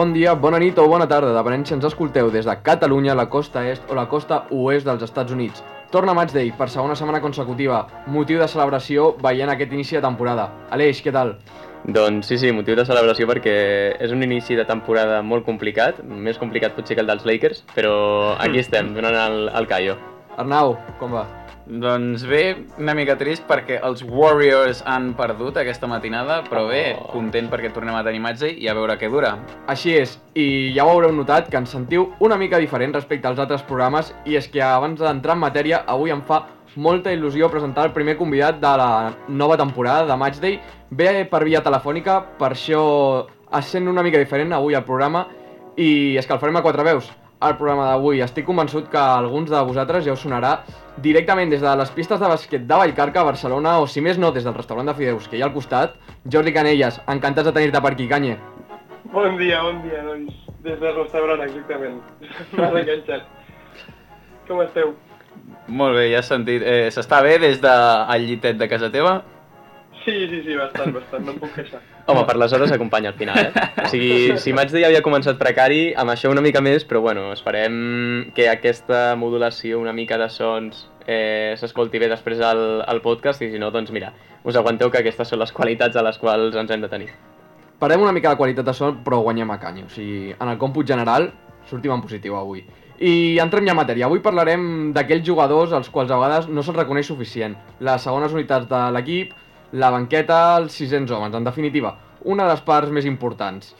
bon dia, bona nit o bona tarda, depenent si ens escolteu des de Catalunya, la costa est o la costa oest dels Estats Units. Torna Matchday per segona setmana consecutiva, motiu de celebració veient aquest inici de temporada. Aleix, què tal? Doncs sí, sí, motiu de celebració perquè és un inici de temporada molt complicat, més complicat potser que el dels Lakers, però aquí estem, donant el, el callo. Arnau, com va? Doncs bé, una mica trist perquè els Warriors han perdut aquesta matinada, però bé, Oh. content perquè tornem a tenir Matchday i a veure què dura. Així és, i ja ho haureu notat que ens sentiu una mica diferent respecte als altres programes i és que abans d'entrar en matèria, avui em fa molta il·lusió presentar el primer convidat de la nova temporada de Matchday. Ve per via telefònica, per això es sent una mica diferent avui al programa i és que el farem a quatre veus. El programa d'avui estic convençut que a alguns de vosaltres ja us sonarà directament des de les pistes de bàsquet de Vallcarca a Barcelona o si més no des del restaurant de Fideus que hi ha al costat. Jordi Canelles, encantats de tenir-te per aquí, Canye. Bon dia, bon dia, doncs, des del restaurant, exactament. M'has enganxat. Com esteu? Molt bé, ja has sentit. Eh, S'està bé des del llitet de casa teva? Sí, sí, sí, bastant, bastant, no em puc queixar. Home, per les hores acompanya al final, eh? O sigui, si Matchday havia començat precari, amb això una mica més, però bueno, esperem que aquesta modulació una mica de sons eh, s'escolti bé després al, al podcast i si no, doncs mira, us aguanteu que aquestes són les qualitats a les quals ens hem de tenir. Parem una mica de qualitat de son, però guanyem a canya. O sigui, en el còmput general, sortim en positiu avui. I entrem ja en matèria. Avui parlarem d'aquells jugadors als quals a vegades no se'ls reconeix suficient. Les segones unitats de l'equip, la banqueta, els 600 homes. En definitiva, una de les parts més importants.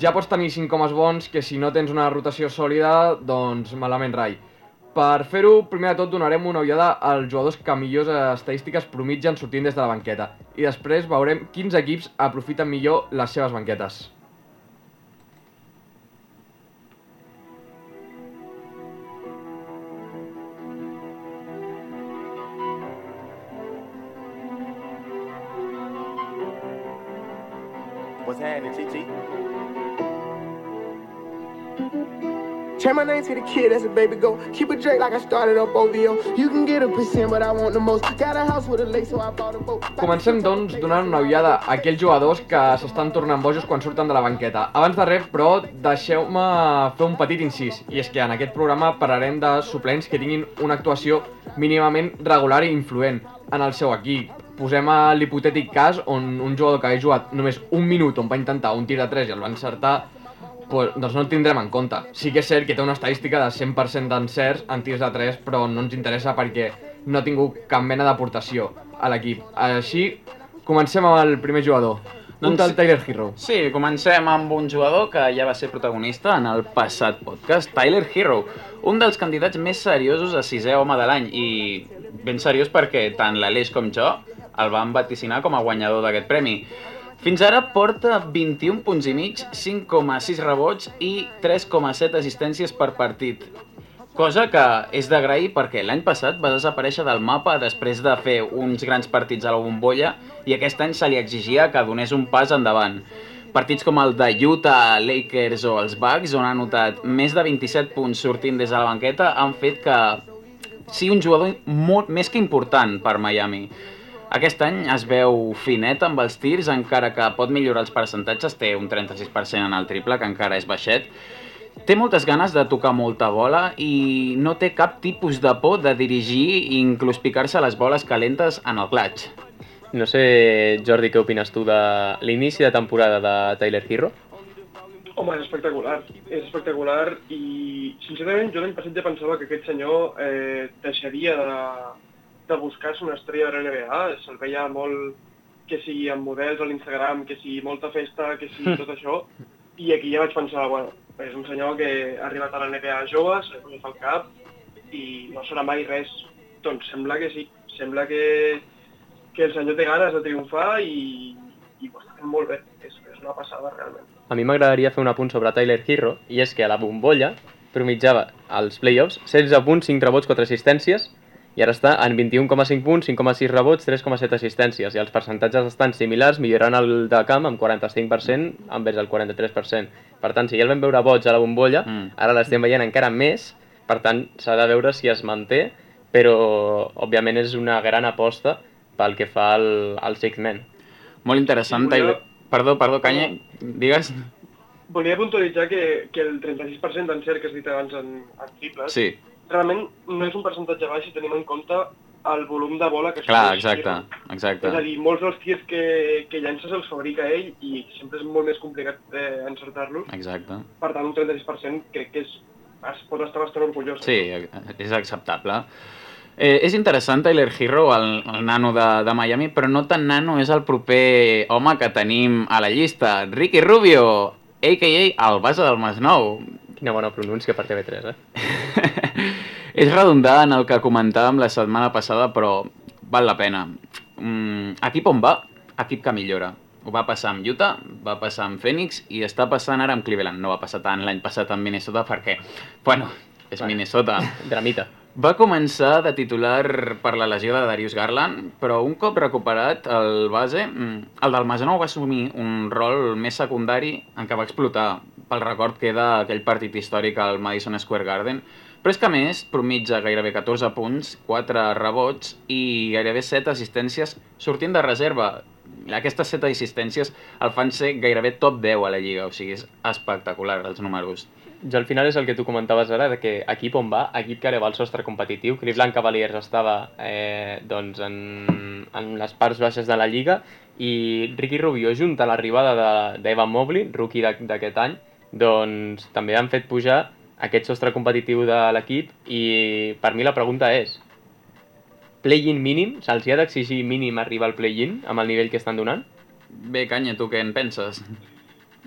Ja pots tenir 5 homes bons, que si no tens una rotació sòlida, doncs malament rai. Per fer-ho, primer de tot donarem una ullada als jugadors que millors estadístiques promitgen sortint des de la banqueta. I després veurem quins equips aprofiten millor les seves banquetes. What's happening, TT? Change my name to the kid, that's a baby go. Keep it Drake like I started up OVO. You can get a percent, but I want the most. Got a house with a lake, so I bought a boat. Comencem, doncs, donant una ullada a aquells jugadors que s'estan tornant bojos quan surten de la banqueta. Abans de res, però, deixeu-me fer un petit incís. I és que en aquest programa parlarem de suplents que tinguin una actuació mínimament regular i influent en el seu equip. Posem a l'hipotètic cas on un jugador que hagi jugat només un minut on va intentar un tir de 3 i el va encertar, pues, doncs no el tindrem en compte. Sí que és cert que té una estadística de 100% d'encerts en tirs de 3, però no ens interessa perquè no ha tingut cap mena d'aportació a l'equip. Així, comencem amb el primer jugador. Un Doncs- tal Tyler Hero. Sí, comencem amb un jugador que ja va ser protagonista en el passat podcast, Tyler Hero, un dels candidats més seriosos a sisè home de l'any i ben seriós perquè tant l'Aleix com jo el vam vaticinar com a guanyador d'aquest premi. Fins ara porta 21 punts i mig, 5,6 rebots i 3,7 assistències per partit. Cosa que és d'agrair perquè l'any passat va desaparèixer del mapa després de fer uns grans partits a la bombolla i aquest any se li exigia que donés un pas endavant. Partits com el de Utah, Lakers o els Bucks, on ha anotat més de 27 punts sortint des de la banqueta, han fet que sigui un jugador molt més que important per Miami. Aquest any es veu finet amb els tirs, encara que pot millorar els percentatges, té un 36% en el triple, que encara és baixet. Té moltes ganes de tocar molta bola i no té cap tipus de por de dirigir i inclús picar-se les boles calentes en el clutch. No sé, Jordi, què opines tu de l'inici de temporada de Tyler Hero? Home, és espectacular, és espectacular i, sincerament, jo l'any passat ja pensava que aquest senyor eh, deixaria de, de buscar-se una estrella de la NBA, se'l veia molt que sigui amb models a l'Instagram, que sigui molta festa, que sigui tot això, i aquí ja vaig pensar, bueno, és un senyor que ha arribat a la NBA jove, s'ha posat al cap i no serà mai res. Doncs sembla que sí, sembla que, que el senyor té ganes de triomfar i, i ho està fent molt bé, és, és una passada realment. A mi m'agradaria fer un apunt sobre Tyler Hero, i és que a la bombolla promitjava als playoffs 16 punts, 5 rebots, 4 assistències, i ara està en 21,5 punts, 5,6 rebots, 3,7 assistències, i els percentatges estan similars, millorant el de camp amb 45% envers el 43%. Per tant, si ja el vam veure boig a la bombolla, Mm. ara l'estem veient encara més, per tant, s'ha de veure si es manté, però, òbviament, és una gran aposta pel que fa al, al Six Men. Molt interessant, Sí, Tyler... Perdó, perdó, Canya, digues... volia puntualitzar que, que el 36% d'encert que has dit abans en, en triples, Sí, realment no és un percentatge baix si tenim en compte el volum de bola que clar, exacte, exacte. És a dir, molts dels tirs que, que llances els fabrica ell i sempre és molt més complicat eh, encertar-los. Exacte. Per tant, un 36% crec que és, es pot estar bastant orgullós. Sí, és acceptable. Eh, és interessant Tyler Hero, el, el nano de, de Miami, però no tan nano és el proper home que tenim a la llista. Ricky Rubio, a.k.a. el base del Masnou. Quina bona pronúncia per TV3, eh? és redundar en el que comentàvem la setmana passada, però val la pena. Mm, equip on va? Equip que millora. Ho va passar amb Utah, va passar amb Phoenix i està passant ara amb Cleveland. No va passar tant l'any passat amb Minnesota perquè, bueno, és Bueno. Minnesota. Dramita. Va començar de titular per la lesió de Darius Garland, però un cop recuperat el base, mm, el del Masnou va assumir un rol més secundari en què va explotar. Pel record queda aquell partit històric al Madison Square Garden, però és que a més promitja gairebé 14 punts, 4 rebots i gairebé 7 assistències sortint de reserva. Aquestes 7 assistències el fan ser gairebé top 10 a la Lliga, o sigui, és espectacular els números. Jo al final és el que tu comentaves ara, de que equip on va, equip que eleva el sostre competitiu. Cleveland Cavaliers estava eh, doncs en, en les parts baixes de la Lliga i Ricky Rubio, junt a l'arribada de- d'Evan Mobley, rookie d'aqu- d'aquest any, doncs també han fet pujar aquest sostre competitiu de l'equip i per mi la pregunta és play-in mínim? Se'ls ha d'exigir mínim arribar al play-in amb el nivell que estan donant? Bé, Canya, tu què en penses?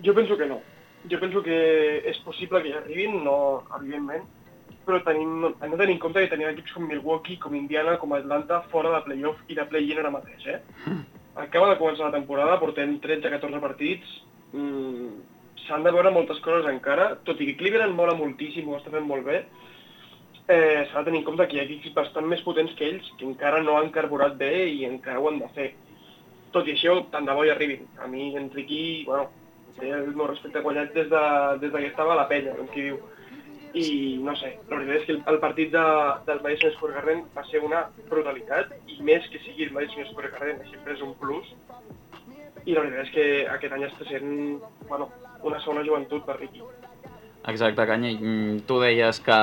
Jo penso que no. Jo penso que és possible que hi arribin, no evidentment, però tenim, hem de tenir en compte que tenim equips com Milwaukee, com Indiana, com Atlanta, fora de playoff i de play-in ara mateix, eh? Acaba de començar la temporada, portem 13-14 partits, mm, s'han de veure moltes coses encara, tot i que Cleveland mola moltíssim, ho està fent molt bé, eh, s'ha de tenir en compte que hi ha equips bastant més potents que ells, que encara no han carburat bé i encara ho han de fer. Tot i això, tant de bo hi arribin. A mi, en Riqui, bueno, té el meu respecte guanyat des de, des de que estava a la penya, com qui diu. I no sé, la veritat és que el, el partit de, del Madison Square Garden va ser una brutalitat, i més que sigui el Madison Square Garden, sempre és un plus. I la veritat és que aquest any està sent, bueno, una segona joventut per Riqui. Exacte, Canya. Mm, Tu deies que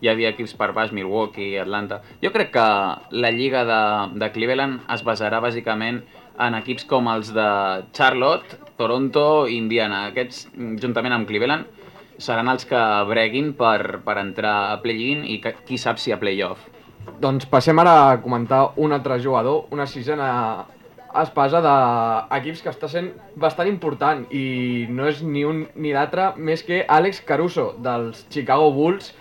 hi havia equips per baix, Milwaukee, Atlanta. Jo crec que la lliga de, de Cleveland es basarà bàsicament en equips com els de Charlotte, Toronto i Indiana. Aquests, mm, juntament amb Cleveland, seran els que breguin per, per entrar a play-in i que, qui sap si a play-off. Doncs passem ara a comentar un altre jugador, una sisena espasa d'equips que està sent bastant important i no és ni un ni l'altre més que Alex Caruso dels Chicago Bulls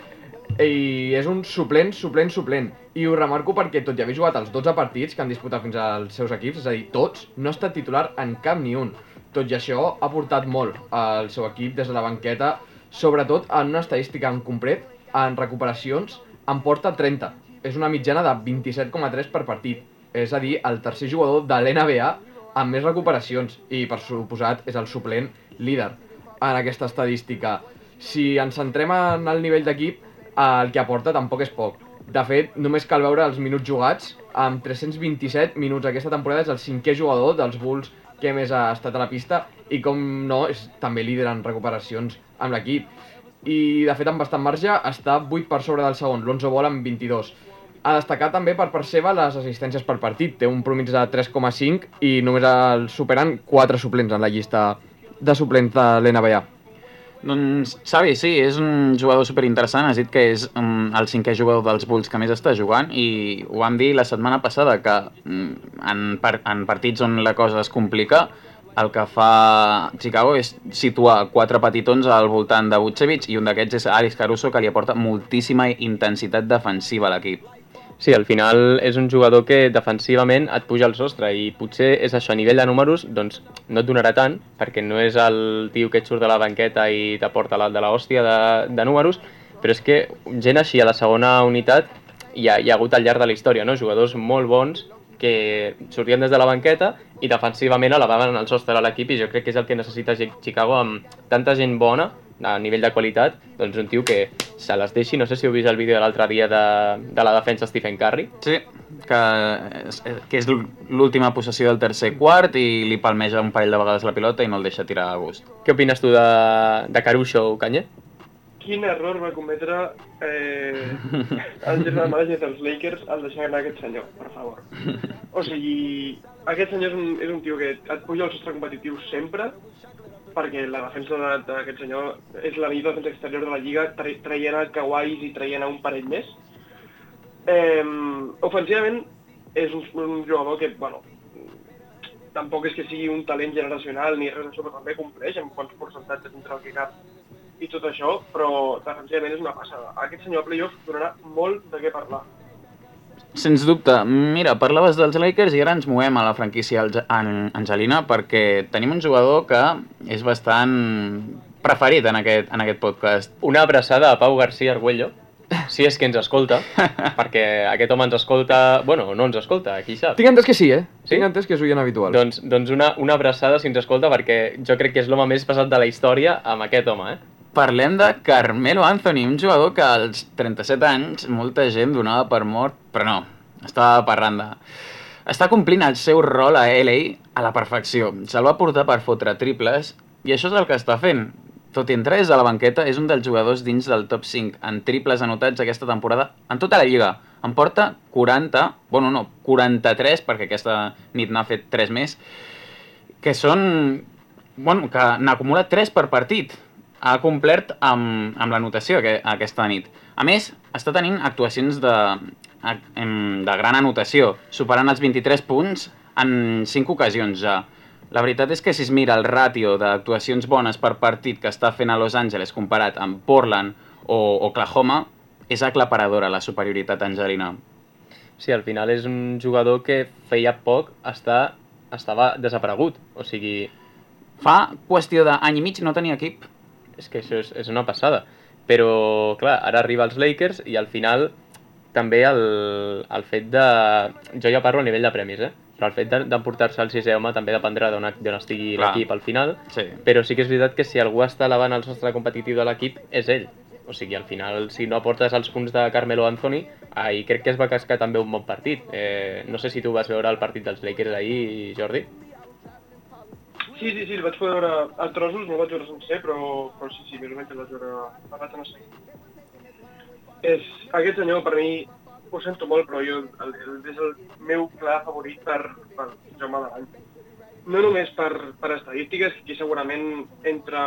i és un suplent, suplent, suplent. I ho remarco perquè tot i haver jugat els 12 partits que han disputat fins als seus equips, és a dir, tots, no ha estat titular en cap ni un. Tot i això, ha portat molt al seu equip des de la banqueta, sobretot en una estadística en concret, en recuperacions, en porta 30. És una mitjana de 27,3 per partit. És a dir, el tercer jugador de l'NBA amb més recuperacions i, per suposat, és el suplent líder en aquesta estadística. Si ens centrem en el nivell d'equip, el que aporta tampoc és poc. De fet, només cal veure els minuts jugats. Amb 327 minuts aquesta temporada és el cinquè jugador dels Bulls que més ha estat a la pista i com no, és també líder en recuperacions amb l'equip. I de fet amb bastant marge està 8 per sobre del segon, l'Onzo Ball amb 22. A destacar també per part seva les assistències per partit, té un promig de 3,5 i només el superen 4 suplents en la llista de suplents de l'NBA. Doncs, Xavi, sí, és un jugador superinteressant. Has dit que és um, el cinquè jugador dels Bulls que més està jugant i ho vam dir la setmana passada, que um, en, par en partits on la cosa es complica, el que fa Chicago és situar quatre petitons al voltant de Vucevic i un d'aquests és Alex Caruso, que li aporta moltíssima intensitat defensiva a l'equip. Sí, al final és un jugador que defensivament et puja el sostre i potser és això, a nivell de números, doncs no et donarà tant, perquè no és el tio que et surt de la banqueta i t'aporta la de l'hòstia de, de números, però és que gent així a la segona unitat hi ha, hi ha hagut al llarg de la història, no? jugadors molt bons que sortien des de la banqueta i defensivament elevaven el sostre de l'equip i jo crec que és el que necessita Chicago amb tanta gent bona a nivell de qualitat, doncs un tio que se les deixi, no sé si heu vist el vídeo de l'altre dia de, de la defensa Stephen Curry, Sí, que és, que és l'última possessió del tercer quart i li palmeja un parell de vegades la pilota i no el deixa tirar a gust. què opines tu de, de Caruso, Canye? Quin error va cometre eh, el general manager dels Lakers al deixar anar aquest senyor, per favor. O sigui, aquest senyor és un, és un tio que et puja el sostre competitiu sempre, perquè la defensa de- d'aquest senyor és la millor defensa exterior de la lliga, tra traient a Kawais i traient a un parell més. Eh, ofensivament, és un, un jugador que, bueno, tampoc és que sigui un talent generacional ni res d'això, però també compleix amb quants percentatges entre el que cap i tot això, però defensivament és una passada. Aquest senyor a playoffs donarà molt de què parlar. Sens dubte. Mira, parlaves dels Lakers i ara ens movem a la franquícia Angelina perquè tenim un jugador que és bastant preferit en aquest, en aquest podcast. Una abraçada a Pau García Arguello, si és que ens escolta, perquè aquest home ens escolta... Bueno, no ens escolta, qui sap. Tinc entès que sí, eh? Sí? Tinc entès que és oient habitual. Doncs, doncs una, una abraçada si ens escolta, perquè jo crec que és l'home més pesat de la història amb aquest home, eh? Parlem de Carmelo Anthony, un jugador que als 37 anys molta gent donava per mort, però no, estava parranda. Està complint el seu rol a LA a la perfecció. Se'l va portar per fotre triples i això és el que està fent. Tot i entrar des de la banqueta, és un dels jugadors dins del top 5 en triples anotats aquesta temporada en tota la lliga. En porta 40, bueno, no, 43, perquè aquesta nit n'ha fet 3 més, que són... Bueno, que n'acumula 3 per partit. Ha complert amb, amb l'anotació que, aquesta nit. A més, està tenint actuacions de, de gran anotació, superant els 23 punts en 5 ocasions ja. La veritat és que si es mira el ràtio d'actuacions bones per partit que està fent a Los Angeles comparat amb Portland o Oklahoma, és aclaparadora la superioritat angelina. Sí, al final és un jugador que feia poc està, estava desaparegut. O sigui, Fa qüestió d'any i mig no tenia equip. És que això és, és una passada. Però, clar, ara arriba als Lakers i al final també el, el fet de... Jo ja parlo a nivell de premis, eh? Però el fet de- d'emportar-se al sisè home també dependrà d'on estigui l'equip al final. Sí. Però sí que és veritat que si algú està elevant el sostre competitiu de l'equip és ell. O sigui, al final, si no aportes els punts de Carmelo Anthony, ahir crec que es va cascar també un bon partit. Eh, no sé si tu vas veure el partit dels Lakers ahir, Jordi. Sí, sí, sí, el vaig poder veure a trossos, no el vaig veure sencer, però, però sí, sí, més o menys el vaig veure, el vaig anar a. És, aquest senyor, per mi, ho sento molt, però jo, el, el, és el meu clar favorit per, per Jaume Davant. No només per, per estadístiques, que segurament entre,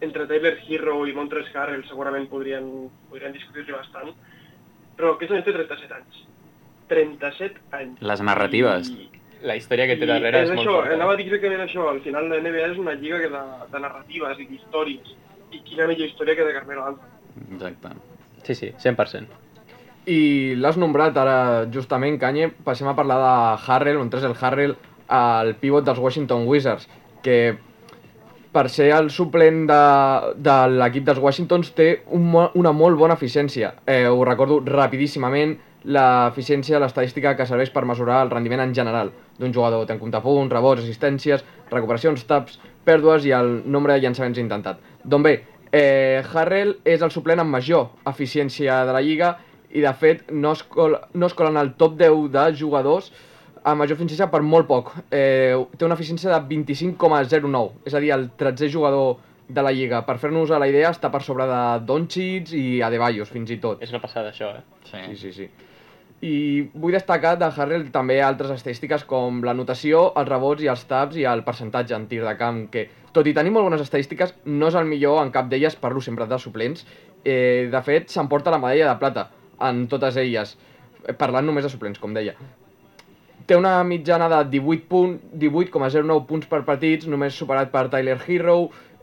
entre Tyler Hero i Montres Harrell segurament podrien, podrien discutir-hi bastant, però aquest senyor té 37 anys. 37 anys. Les narratives. I, La història que té i darrere és, és molt això, forta. anava a dir exactament això, al final la NBA és una lliga que de, de narratives i d'històries, i quina millor història que de Carmelo Anthony. Exacte. Sí, sí, 100%. I l'has nombrat ara justament, Kanye, passem a parlar de Harrell, on és el Harrell, el pivot dels Washington Wizards, que per ser el suplent de, de l'equip dels Washingtons té un, una molt bona eficiència. Eh, ho recordo rapidíssimament, l'eficiència, l'estadística que serveix per mesurar el rendiment en general d'un jugador. En compte punts, rebots, assistències, recuperacions, taps, pèrdues i el nombre de llançaments intentat. Doncs bé, eh, Harrell és el suplent amb major eficiència de la lliga i de fet no es, col no es cola en el top 10 de jugadors amb major eficiència per molt poc. Eh, té una eficiència de 25,09, és a dir, el 13è jugador de la lliga. Per fer-nos a la idea, està per sobre de Doncic i Adebayos, fins i tot. És una passada, això, eh? Sí, sí, sí. I vull destacar de Harrell també altres estadístiques com l'anotació, els rebots i els taps i el percentatge en tir de camp, que tot i tenir molt bones estadístiques, no és el millor en cap d'elles, parlo sempre de suplents. Eh, de fet, s'emporta la medalla de plata en totes elles, eh, parlant només de suplents, com deia. Té una mitjana de 18 punt, 18,09 punts per partits, només superat per Tyler Hero,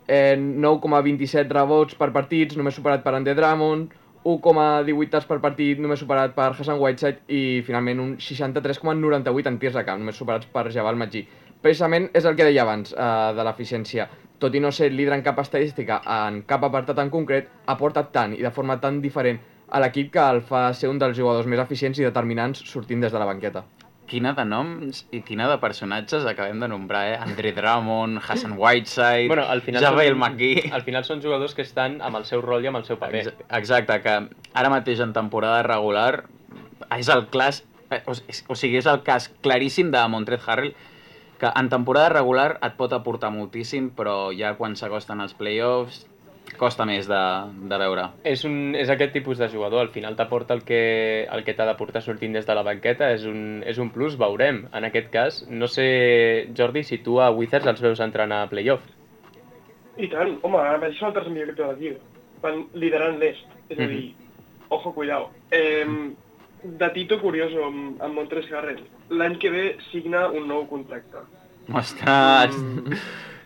eh, 9,27 rebots per partits, només superat per Andre Drummond, 1,18 tas per partit, només superat per Hassan Whiteside i finalment un 63,98 en tirs de camp, només superats per Jabal Maggi. Precisament és el que deia abans eh, de l'eficiència. Tot i no ser líder en cap estadística, en cap apartat en concret, aporta tant i de forma tan diferent a l'equip que el fa ser un dels jugadors més eficients i determinants sortint des de la banqueta. Quina de noms i quina de personatges acabem de nombrar, eh? Andre Drummond, Hassan Whiteside, Bueno, al final, Javel són, McGee... al final són jugadors que estan amb el seu rol i amb el seu paper. Ex- Exacte, que ara mateix en temporada regular és el clas, eh, o, o sigui, és el cas claríssim de Montrez Harrell, que en temporada regular et pot aportar moltíssim, però ja quan s'acosten els playoffs costa més de, de veure. És, un, és aquest tipus de jugador, al final t'aporta el que, el que t'ha d'aportar sortint des de la banqueta, és un, és un plus, veurem. En aquest cas, no sé, Jordi, si tu a Wizards els veus entrant a playoff. I tant, home, ara mateix són el tercer millor equip de la Lliga. Van liderant l'est, és a dir, ojo, cuidao. Eh, datito curioso amb, amb Montres Harrell. L'any que ve signa un nou contracte. Ostres,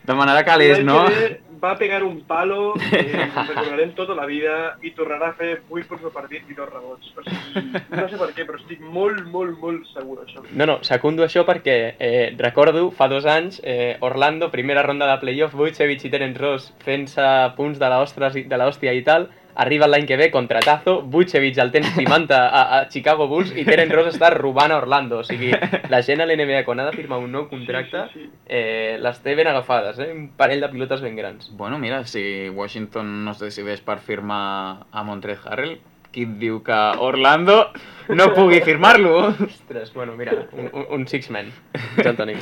demanarà calés, L'any no? que ve va pegar un palo, eh, ens recordarem tota la vida, i tornarà a fer 8 punts per partit i dos rebots. O sigui, no sé per què, però estic molt, molt, molt segur d'això. No, no, secundo això perquè eh, recordo fa dos anys eh, Orlando, primera ronda de playoff, Vucevic i Terence Ross fent-se punts de l'hòstia i tal, arriba l'any que ve, contratazo, Vucevic el tens timant a, a, a Chicago Bulls i Terence Ross està robant a Orlando. O sigui, la gent a l'NBA quan ha de firmar un nou contracte Sí, sí, sí. eh, les té ben agafades, eh? un parell de pilotes ben grans. Bueno, mira, si Washington no es decideix per firmar a Montrez Harrell, qui et diu que Orlando no pugui firmar-lo? Ostres, bueno, mira, un, un, un six-man, ja el tenim.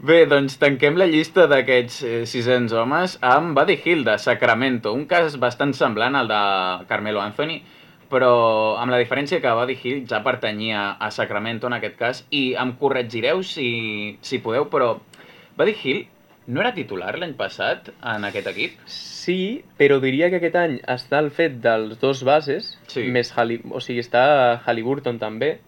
Bé, doncs tanquem la llista d'aquests eh, 600 homes amb Buddy Hill de Sacramento, un cas bastant semblant al de Carmelo Anthony, però amb la diferència que Buddy Hill ja pertanyia a Sacramento en aquest cas, i em corregireu si, si podeu, però Buddy Hill no era titular l'any passat en aquest equip? Sí, però diria que aquest any està el fet dels dos bases, Sí. més Halli... o sigui, està Halliburton també,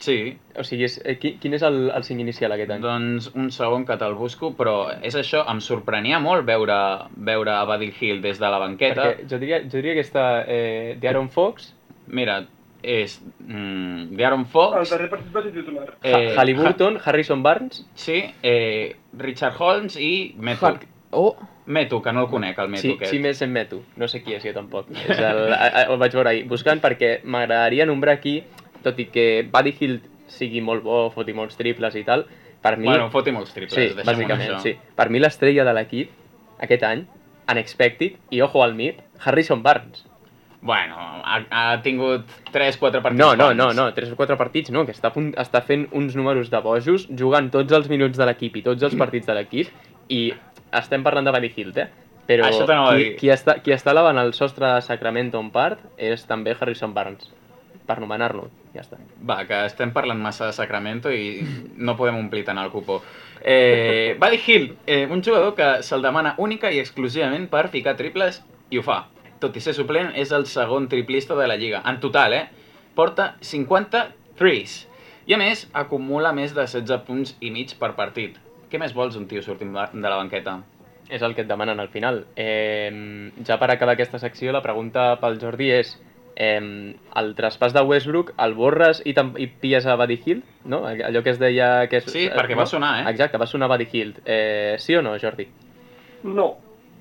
Sí, o sigui, és, eh, qui, quin és el, el cinc inicial aquest any? Doncs un segon que te'l busco, però és això, em sorprenia molt veure, veure a Buddy Hill des de la banqueta. Perquè jo diria, jo diria que està eh, D'Aaron Fox, Mira, és mm, De'Aaron El Fox, darrer partit va ser titular. eh, Eh, Halliburton, Harrison Barnes... sí, eh, Richard Holmes i Metu. Har- Oh, Metu, que no el conec, el Metu Sí, aquest. sí, més en Metu. No sé qui és, jo tampoc. És el, a- a- el vaig veure ahir. Buscant perquè m'agradaria nombrar aquí, tot i que Buddy Hill sigui molt bo, foti molts triples i tal, per mi... Bueno, foti molts triples, sí, bàsicament, això. sí. Per mi l'estrella de l'equip, aquest any, unexpected, i ojo al mit, Harrison Barnes. Bueno, ha, ha tingut 3-4 partits No, no, no, no, 3 o 4 partits, no, que està, punt, està fent uns números de bojos, jugant tots els minuts de l'equip i tots els partits de l'equip, i estem parlant de Buddy Hield, eh? Però Això qui, qui, està, qui està elevant el sostre de Sacramento en part és també Harrison Barnes, per nomenar-lo, ja està. Va, que estem parlant massa de Sacramento i no podem omplir tant el cupo. Eh, Buddy Hill, eh, un jugador que se'l demana única i exclusivament per ficar triples i ho fa. Tot i ser suplent, és el segon triplista de la Lliga. En total, eh? Porta 50 threes. I a més, acumula més de 16 punts i mig per partit. Què més vols un tio sortint de de la banqueta? És el que et demanen al final. Eh, ja per acabar aquesta secció, la pregunta pel Jordi és eh, el traspàs de Westbrook el borres i, i pilles a Buddy Hield? No? Allò que es deia... Que és, Sí, perquè va sonar, eh? Exacte, va sonar Buddy Hield. Eh, sí o no, Jordi? No,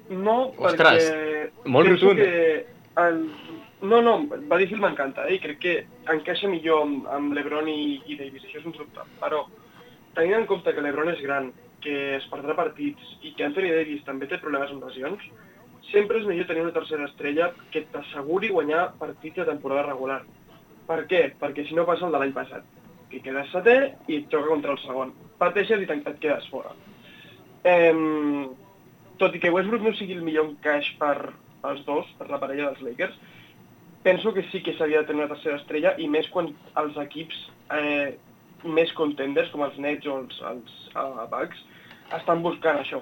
no, Ostres, perquè... molt rotund. Que el... No, no, Buddy Hield m'encanta, eh? i crec que encaixa millor amb, amb LeBron i, i Davis, això és un dubte. Però, tenint en compte que LeBron és gran, que es perdrà partits i que Anthony Davis també té problemes amb lesions, sempre és millor tenir una tercera estrella que t'asseguri guanyar partits de temporada regular. Per què? Perquè si no passa el de l'any passat, que quedes setè i et xoca contra el segon. Pateixes i et quedes fora. Em, tot i que Westbrook no sigui el millor encaix per els dos, per la parella dels Lakers, penso que sí que s'havia de tenir una tercera estrella i més quan els equips eh, més contenders, com els Nets o els, els uh, Bucks, estan buscant això.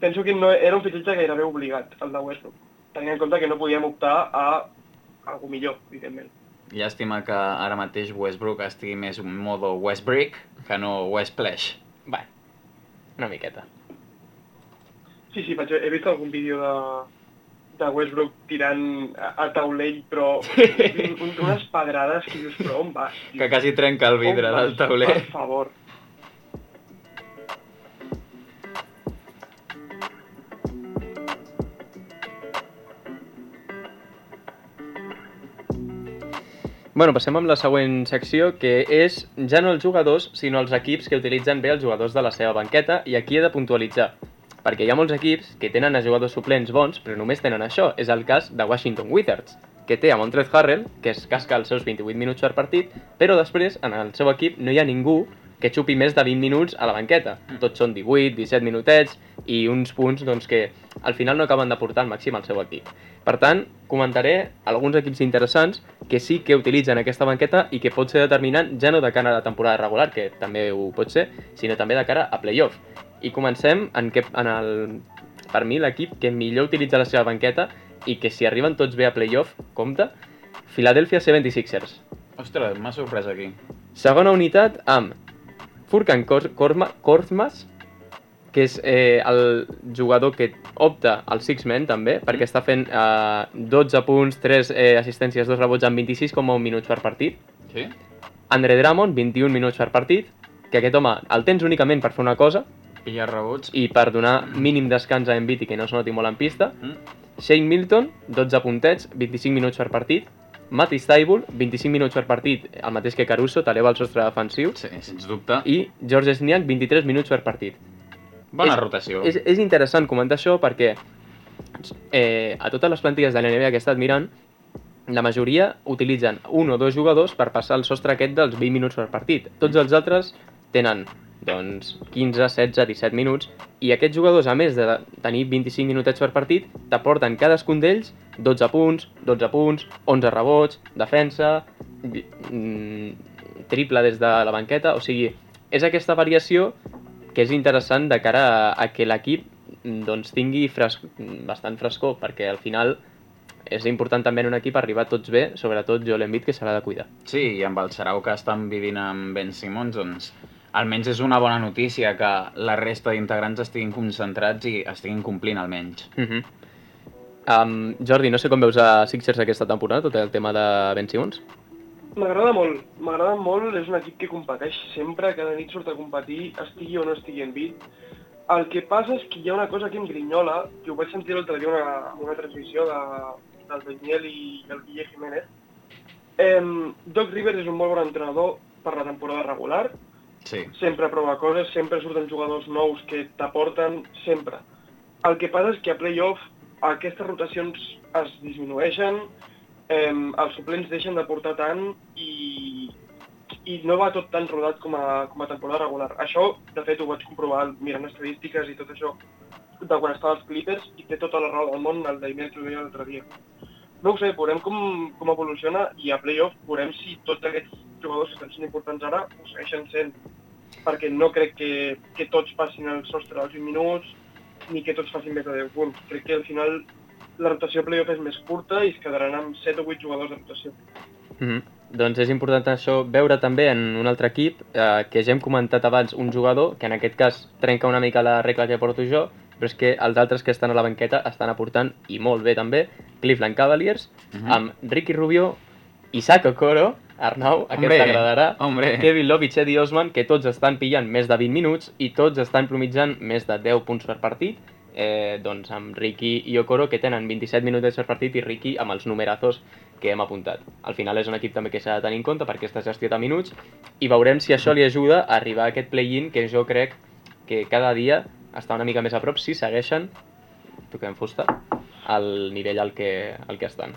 Penso que no, era un fitxatge gairebé obligat, el de Westbrook, tenint en compte que no podíem optar a algú millor, evidentment. Llàstima que ara mateix Westbrook estigui més en modo Westbrick que no Westplash. Va, una miqueta. Sí, sí, vaig, he vist algun vídeo de, de Westbrook tirant a, a taulell, però un, un, unes pedrades que dius, però on vas? tio? Que quasi trenca el vidre del tauler. Per favor. Bueno, passem amb la següent secció, que és ja no els jugadors, sinó els equips que utilitzen bé els jugadors de la seva banqueta, i aquí he de puntualitzar, perquè hi ha molts equips que tenen a jugadors suplents bons, però només tenen això. És el cas de Washington Wizards, que té a Montrezl Harrell, que es casca els seus 28 minuts per partit, però després, en el seu equip, no hi ha ningú que xupi més de 20 minuts a la banqueta. Tots són 18, 17 minutets i uns punts doncs, que al final no acaben de portar al màxim al seu equip. Per tant, comentaré alguns equips interessants que sí que utilitzen aquesta banqueta i que pot ser determinant ja no de cara a la temporada regular, que també ho pot ser, sinó també de cara a playoff. I comencem en, que, en el, per mi l'equip que millor utilitza la seva banqueta i que si arriben tots bé a playoff, compta, Philadelphia 76ers. Ostres, m'ha sorprès aquí. Segona unitat amb Furkan Kor Korma Korkmaz, que és eh, el jugador que opta al Six-Man també, perquè està fent eh, 12 punts, 3 eh, assistències, 2 rebots en 26,1 minuts per partit. Sí? Andre Drummond, 21 minuts per partit, que aquest home el tens únicament per fer una cosa Pilla rebots. i per donar mínim descans a Embiid i que no es noti molt en pista. Mm. Shane Milton, 12 puntets, 25 minuts per partit. Matty Staibul, 25 minuts per partit, el mateix que Caruso, t'eleva el sostre defensiu. Sí, sens dubte. I George Sniak, 23 minuts per partit. Bona és- rotació. És, és interessant comentar això perquè eh, a totes les plantilles de l'NBA que he estat mirant, la majoria utilitzen un o dos jugadors per passar el sostre aquest dels 20 minuts per partit. Tots els altres tenen doncs, 15, 16, 17 minuts i aquests jugadors, a més de tenir 25 minutets per partit, t'aporten cadascun d'ells 12 punts, 12 punts, 11 rebots, defensa, mm, triple des de la banqueta, o sigui, és aquesta variació que és interessant de cara a, a que l'equip mm, doncs, tingui fres bastant frescor, perquè al final és important també en un equip arribar tots bé, sobretot Joel Embiid, que se l'ha de cuidar. Sí, i amb el sarau que estan vivint amb Ben Simmons, doncs almenys és una bona notícia que la resta d'integrants estiguin concentrats i estiguin complint almenys. Uh -huh. Um, Jordi, no sé com veus a Sixers aquesta temporada, tot el tema de Ben Simmons? M'agrada molt, m'agrada molt, és un equip que competeix sempre, cada nit surt a competir, estigui o no estigui en bit. El que passa és que hi ha una cosa que em grinyola, que ho vaig sentir l'altre dia una, una transmissió de, del Daniel i el Guille Jiménez. Eh, Doc Rivers és un molt bon entrenador per la temporada regular, Sí. sempre prova coses, sempre surten jugadors nous que t'aporten, sempre. El que passa és que a playoff aquestes rotacions es disminueixen, eh, els suplents deixen d'aportar tant i, i no va tot tan rodat com a, com a temporada regular. Això, de fet, ho vaig comprovar mirant estadístiques i tot això de quan estava als Clippers i té tota la raó del món el Daimiel que ho deia l'altre dia. No ho sé, veurem com, com evoluciona i a playoff veurem si tots aquests jugadors que estan importants ara ho segueixen sent perquè no crec que, que tots passin el sostre dels 20 minuts ni que tots facin més de 10 punts. Crec que al final la rotació playoff és més curta i es quedaran amb 7 o 8 jugadors de rotació. Uh -huh. Doncs és important això veure també en un altre equip eh, que ja hem comentat abans un jugador que en aquest cas trenca una mica la regla que porto jo però és que els altres que estan a la banqueta estan aportant i molt bé també Cleveland Cavaliers Mhm. uh -huh. amb Ricky Rubio, Isaac Okoro Arnau, aquest t'agradarà hombre. Kevin Love i Cedi Osman que tots estan pillant més de 20 minuts i tots estan promitjant més de 10 punts per partit eh, doncs amb Ricky i Okoro que tenen 27 minuts per partit i Ricky amb els numerazos que hem apuntat. Al final és un equip també que s'ha de tenir en compte perquè està gestió de minuts i veurem si això li ajuda a arribar a aquest play-in que jo crec que cada dia està una mica més a prop si segueixen, toquem fusta, al nivell al que, al que estan.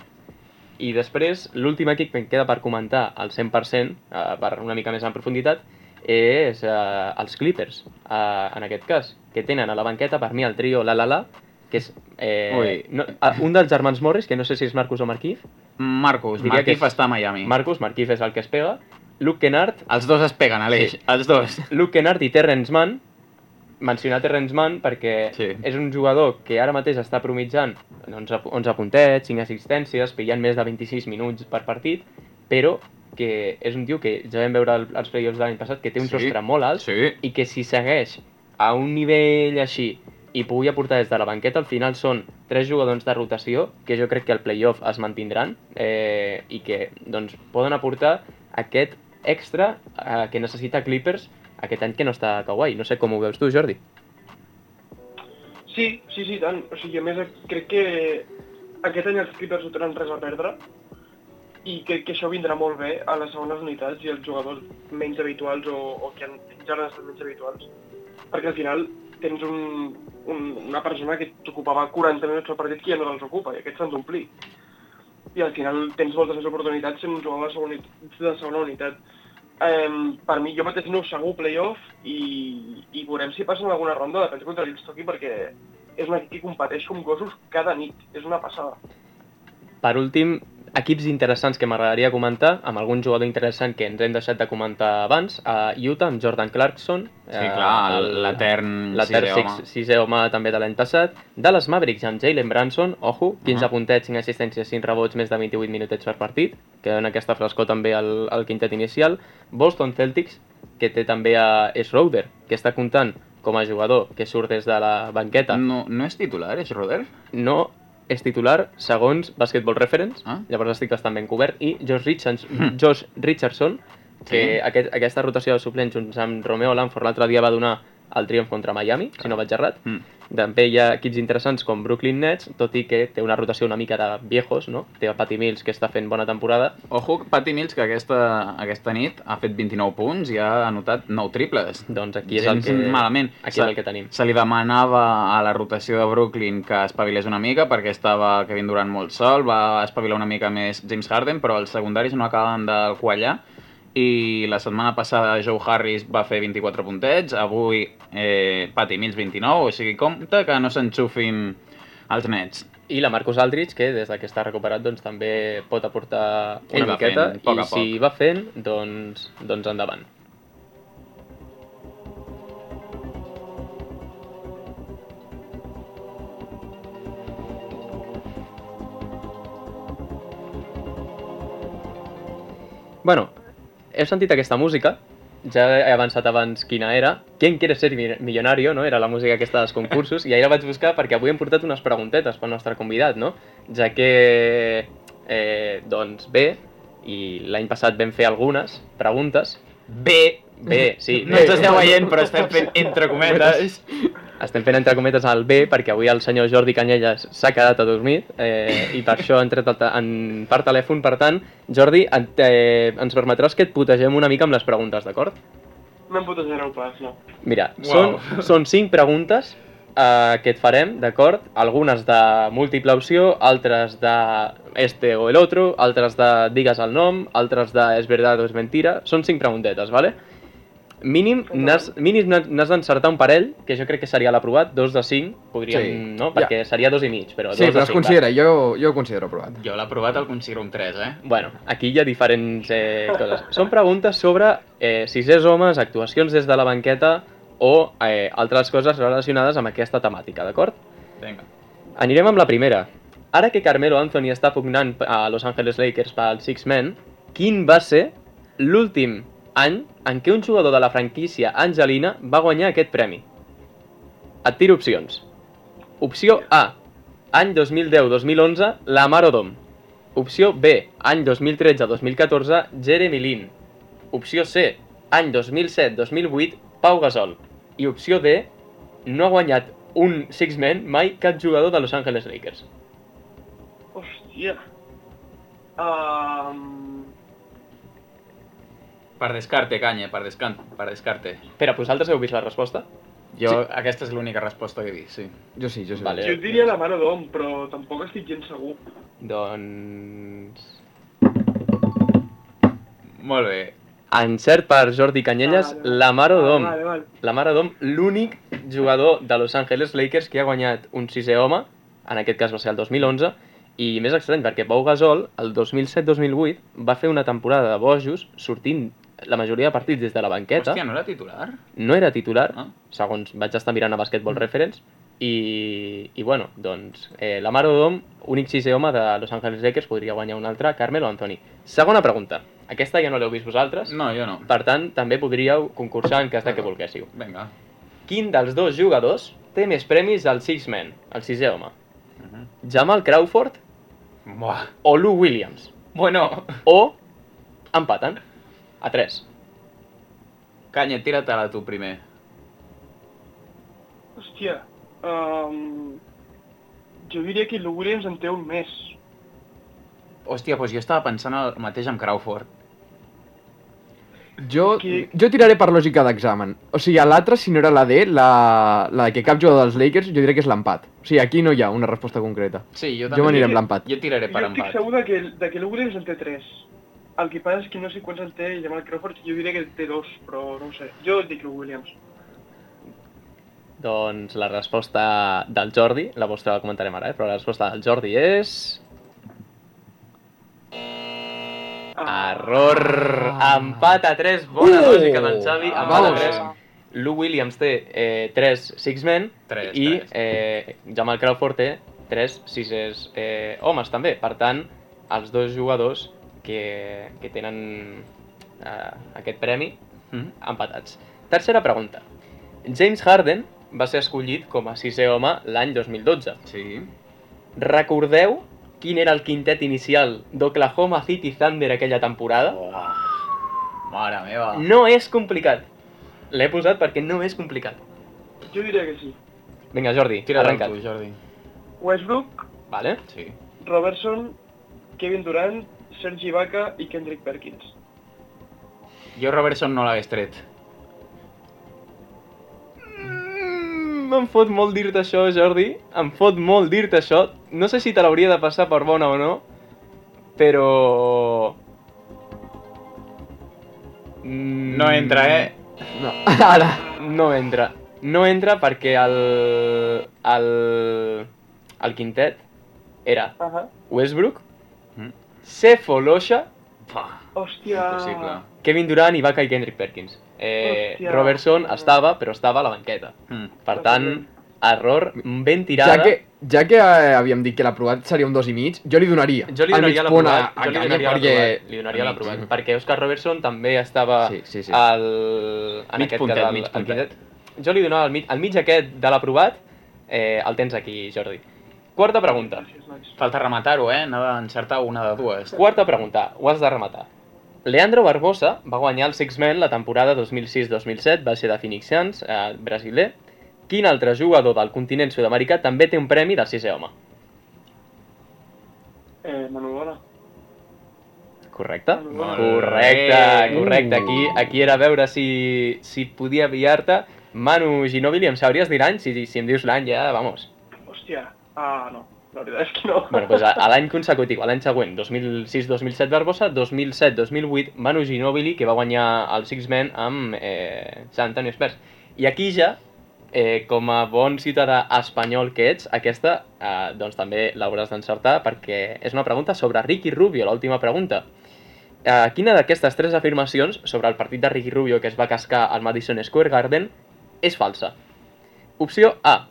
I després, l'últim equip que em queda per comentar al 100%, eh, per una mica més en profunditat, és eh, els Clippers, eh, en aquest cas, que tenen a la banqueta per mi el trio La La La, que és eh, Ui. no, eh, un dels germans Morris, que no sé si és Marcus o Marquif. Marcus, Diria que Marquif és- està a Miami. Marcus, Marquif és el que es pega. Luke Kennard, Els dos es peguen, Aleix, Sí. els dos. Luke Kennard i Terrence Mann, mencionar Terrence Mann perquè Sí. és un jugador que ara mateix està promitjant 11, 11 puntets, 5 assistències, pillant més de 26 minuts per partit, però que és un tio que ja vam veure al- als playoffs de l'any passat que té un Sí. sostre molt alt Sí. i que si segueix a un nivell així i pugui aportar des de la banqueta, al final són tres jugadors de rotació que jo crec que al playoff es mantindran eh, i que doncs, poden aportar aquest extra eh, que necessita Clippers aquest any que no està Kawhi. No sé com ho veus tu, Jordi. Sí, sí, sí, tant. O sigui, a més, crec que aquest any els Clippers no tenen res a perdre i crec que això vindrà molt bé a les segones unitats i als jugadors menys habituals o, o que han, ja han estat menys habituals. Perquè al final tens un, un, una persona que t'ocupava 40 minuts al partit que ja no els ocupa i aquests s'han d'omplir. I al final tens moltes més oportunitats sent un jugador de segona, de segona unitat. Um, per mi, jo mateix no segur playoff i, i veurem si passen alguna ronda de contra el Stocky perquè és un equip que competeix com gossos cada nit. És una passada. Per últim, equips interessants que m'agradaria comentar, amb algun jugador interessant que ens hem deixat de comentar abans, a Utah amb Jordan Clarkson. Sí, eh, clar, el- l'etern sisè home. sisè home també de l'any passat. Dallas Mavericks amb Jalen Branson, ojo, 15 Ah. puntets, 5 assistències, 5 rebots, més de 28 minutets per partit, que en aquesta frescor també al, al quintet inicial. Boston Celtics, que té també a Schroeder, que està comptant com a jugador que surt des de la banqueta. No, no és titular, és Roder? No és titular segons Basketball Reference, Ah. llavors estic bastant ben cobert, i Josh, Richards, Mm. Josh Richardson, que Sí. aquest, aquesta rotació de suplents junts amb Romeo Lanford l'altre dia va donar el triomf contra Miami, si no vaig errat. Mm. També hi ha equips interessants com Brooklyn Nets, tot i que té una rotació una mica de viejos, no? Té a Patty Mills, que està fent bona temporada. Ojo, Patty Mills, que aquesta, aquesta nit ha fet 29 punts i ha anotat 9 triples. Doncs aquí és el que, malament. aquí Se- és el que tenim. Se li demanava a la rotació de Brooklyn que espavilés una mica perquè estava Kevin Durant molt sol, va espavilar una mica més James Harden, però els secundaris no acaben de quallar i la setmana passada Joe Harris va fer 24 puntets, avui eh, Patty Mills 29, o sigui, compte que no s'enxufin els nets. I la Marcus Aldridge, que des de que està recuperat doncs, també pot aportar Ell una va miqueta, fent, poc i a si poc. va fent, doncs, doncs endavant. Bueno, he sentit aquesta música, ja he avançat abans quina era. ¿Quién quiere ser mi- millonario? No? Era la música aquesta dels concursos, i ahir la vaig buscar perquè avui hem portat unes preguntetes pel nostre convidat, no? Ja que, eh, doncs bé, i l'any passat vam fer algunes preguntes. Bé, Bé, sí, no ens esteu veient, però estem fent entre cometes. Estem fent entre cometes el B perquè avui el senyor Jordi Canyelles s'ha quedat adormit eh, i per això ha te- en, per telèfon. Per tant, Jordi, en, eh, ens permetràs que et putegem una mica amb les preguntes, d'acord? No em putejareu pas, no. Mira, Uau. són, són cinc preguntes eh, que et farem, d'acord? Algunes de múltiple opció, altres de este o el otro, altres de digues el nom, altres de és verdad o és mentira. Són cinc preguntetes, ¿vale? Mínim n'has mínim n'has n'has d'encertar un parell, que jo crec que seria l'aprovat, dos de cinc, podríem, Sí. no? Perquè seria dos i mig, però Sí, dos però de es cinc. considera, jo, jo ho considero aprovat. Jo l'he provat, el considero un 3, eh? Bueno, aquí hi ha diferents eh, coses. Són preguntes sobre eh, sisers homes, actuacions des de la banqueta o eh, altres coses relacionades amb aquesta temàtica, d'acord? Vinga. Anirem amb la primera. Ara que Carmelo Anthony està pugnant a Los Angeles Lakers pel Six Men, quin va ser l'últim any en què un jugador de la franquícia Angelina va guanyar aquest premi? Et tiro opcions. Opció A, any 2010-2011, Lamar Odom. Opció B, any 2013-2014, Jeremy Lin. Opció C, any 2007-2008, Pau Gasol. I opció D, no ha guanyat un Six Men mai cap jugador de Los Angeles Lakers. Hòstia. Um, Per descarte, canya, per, descan per descarte. Espera, vosaltres heu vist la resposta? Jo, sí. aquesta és l'única resposta que he vist, sí. Jo sí, jo sí. Vale. jo et diria la mare d'hom, però tampoc estic gens segur. Doncs... Molt bé. Encert per Jordi Canyelles, Vale, vale. la Mare d'Om. Vale, vale. La Mare d'Om, l'únic jugador de Los Angeles Lakers que ha guanyat un sisè home, en aquest cas va ser el 2011, i més estrany perquè Pau Gasol, el 2007-2008, va fer una temporada de bojos sortint la majoria de partits des de la banqueta. Hòstia, no era titular? no era titular, Ah. segons vaig estar mirant a Basketball Reference, i, i bueno, doncs, eh, la Mare d'Om, únic sisè home de Los Angeles Lakers, podria guanyar un altre, Carmelo Anthony. Segona pregunta. Aquesta ja no l'heu vist vosaltres, No, jo no. per tant, també podríeu concursar en cas de que volguéssiu. Vinga. Quin dels dos jugadors té més premis al Six Men, el sisè home? Mhm. Jamal Crawford Buah. o Lou Williams? Bueno, O empaten a 3. canya, tira-te-la tu primer. Hòstia. Um, jo diria que Williams en té un més. Hòstia, doncs jo estava pensant el mateix amb Crawford. Jo, jo tiraré per lògica d'examen. O sigui, a l'altre, si no era la D, la, la de que cap jugador dels Lakers, jo diré que és l'empat. O sigui, aquí no hi ha una resposta concreta. Sí, jo Jo també. m'aniré amb l'empat. Jo tiraré per Jo estic empat. segur que, de que l'Ugles en té 3. El que passa és que no sé quants en té Jamal Crawford, jo diria que en té 2, però no ho sé. Jo dic Lou Williams. Doncs la resposta del Jordi, la vostra la comentarem ara, eh? però la resposta del Jordi és... Ah, Error! Empat a 3, bona Uh! lògica d'en Xavi, empat a Vamos. 3. Lou Williams té eh, 3 six men Tres, i tres. eh, Jamal Crawford té 3 sisers eh, homes també. Per tant, els dos jugadors que, que tenen eh, aquest premi Mm? empatats. Tercera pregunta. James Harden va ser escollit com a sisè home l'any 2012. Sí. Recordeu quin era el quintet inicial d'Oklahoma City Thunder aquella temporada? Oh. Mare meva. No és complicat. L'he posat perquè no és complicat. jo diria que sí. Vinga, Jordi, Tira arrenca't. tu, Jordi. Westbrook, Vale? Sí. Robertson, Kevin Durant, Sergi Ibaka i Kendrick Perkins. Jo Robertson no l'hagués tret. Mm, em fot molt dir-te això, Jordi. Em fot molt dir-te això. No sé si te l'hauria de passar per bona o no, però... Mm, No entra, eh? No, ara. No entra. No entra perquè el... el... el quintet era Ahà. Westbrook, Cefolosha, Hòstia. impossible. Kevin Durant, Ibaka i Kendrick Perkins. Eh, Hòstia. Robertson estava, però estava a la banqueta. Mm. Per tant, error ben tirada. Ja que, ja que eh, havíem dit que l'aprovat seria un dos i mig, jo li donaria Jo li donaria l'aprovat, a jo li donaria perquè... li donaria l'aprovat, perquè Oscar Robertson també estava Sí, sí, sí. al... en Mig aquest puntet, cas, al- mig puntet. Jo li donava el mig, el mig aquest de l'aprovat, eh, el tens aquí, Jordi. Quarta pregunta. Falta rematar-ho, eh? N'ha d'encertar una de dues. Quarta pregunta, ho has de rematar. Leandro Barbosa va guanyar el Six Men la temporada 2006-2007, va ser de Phoenix Suns, eh, brasiler. Quin altre jugador del continent sud-americà també té un premi del sisè home? Eh, Manu Bola. Correcte? Molt Correcte, correcte. Aquí, aquí era a veure si, si podia pillar-te. Manu Ginóbili, em sabries dir l'any? Si, si em dius l'any ja, vamos. Hòstia. Ah, no. La veritat és que no. Bueno, doncs a, l'any consecutiu, a l'any següent, 2006-2007 Barbosa, 2007-2008 Manu Ginóbili, que va guanyar el Six Men amb eh, Sant Antonio Spurs. I aquí ja, eh, com a bon ciutadà espanyol que ets, aquesta eh, doncs també l'hauràs d'encertar perquè és una pregunta sobre Ricky Rubio, l'última pregunta. Eh, quina d'aquestes tres afirmacions sobre el partit de Ricky Rubio que es va cascar al Madison Square Garden és falsa? Opció A.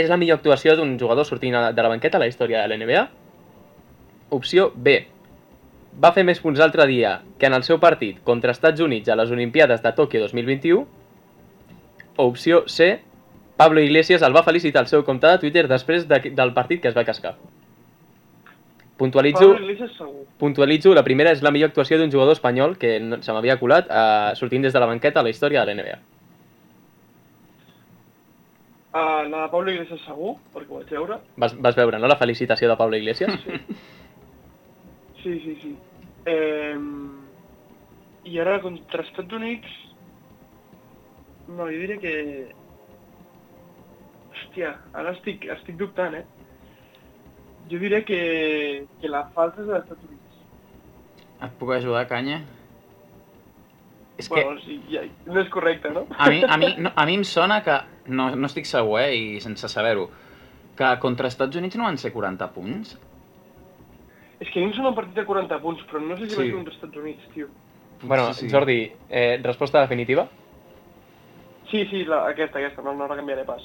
És la millor actuació d'un jugador sortint de la banqueta a la història de l'NBA? Opció B. Va fer més punts l'altre dia que en el seu partit contra Estats Units a les Olimpiades de Tòquio 2021? O opció C. Pablo Iglesias el va felicitar al seu compte de Twitter després de, del partit que es va cascar. Puntualitzo, puntualitzo, la primera és la millor actuació d'un jugador espanyol que se m'havia colat eh, sortint des de la banqueta a la història de l'NBA. Ah, la de Pablo Iglesias segur, perquè ho vaig veure. Vas, vas veure, no?, la felicitació de Pablo Iglesias? Sí, sí, sí. Eh, I ara contra Estats Units... No, jo diria que... Hòstia, ara estic, estic dubtant, eh? Jo diria que, que la falta és de Estats Units. Et puc ajudar, Canya? És que Bueno, sí, ja, no és correcte, no? a mi, a, mi, no, a mi em sona que, no, no estic segur, eh, i sense saber-ho, que contra Estats Units no van ser 40 punts? És que a mi em sona un partit de 40 punts, però no sé si Sí. va ser contra Estats Units, tio. bueno, Sí, sí. Jordi, eh, resposta definitiva? Sí, sí, la, aquesta, aquesta, no, no la canviaré pas.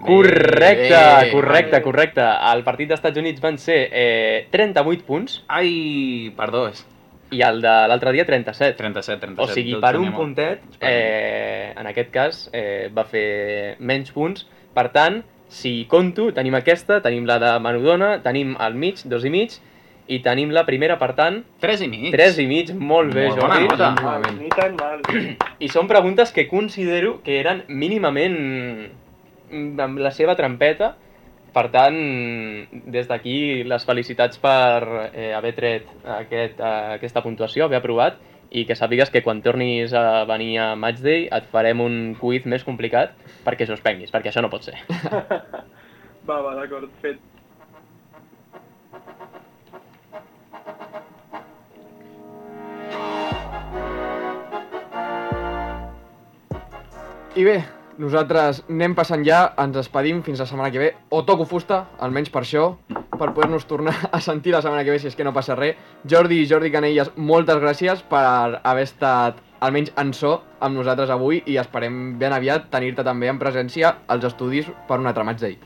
Correcte, Bé. correcte, correcte. El partit d'Estats Units van ser eh, 38 punts Ai, perdó, és i el de l'altre dia 37. 37, 37. O sigui, per un puntet, eh, en aquest cas, eh, va fer menys punts. Per tant, si compto, tenim aquesta, tenim la de Manudona, tenim el mig, dos i mig, i tenim la primera, per tant, 3 i mig. tres i mig, molt bé, Molt bona Jordi. nota. Mal, ni tan mal. I són preguntes que considero que eren mínimament amb la seva trampeta Per tant, des d'aquí les felicitats per eh, haver tret aquest, eh, aquesta puntuació, haver aprovat, i que sàpigues que quan tornis a venir a Matchday et farem un quiz més complicat perquè suspenguis, perquè això no pot ser. Va, va, d'acord, fet. I bé, nosaltres anem passant ja, ens despedim fins la setmana que ve, o toco fusta, almenys per això, per poder-nos tornar a sentir la setmana que ve si és que no passa res. Jordi i Jordi Canelles, moltes gràcies per haver estat almenys en so amb nosaltres avui i esperem ben aviat tenir-te també en presència als estudis per un altre match day.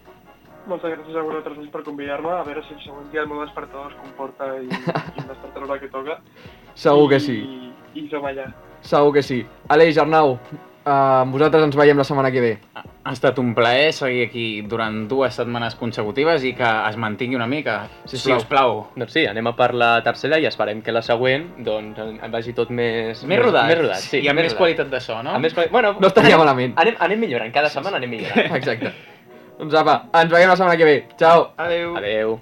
Moltes gràcies a vosaltres per convidar-me, a veure si el següent dia el meu despertador es comporta i, i em desperta l'hora que toca. Segur que sí, I, i som allà. segur que sí. Aleix, Arnau, amb vosaltres ens veiem la setmana que ve. Ha estat un plaer seguir aquí durant dues setmanes consecutives i que es mantingui una mica, si us plau. Doncs sí, anem a per la tercera i esperem que la següent doncs, vagi tot més... Més rodat, Més rodat, sí. i amb més rodat. qualitat de so, no? Amb més quali... bueno, No estaria anem, malament. Anem, anem millorant, cada setmana anem millorant. Exacte. Doncs apa, ens veiem la setmana que ve. Ciao! Adéu. Adeu.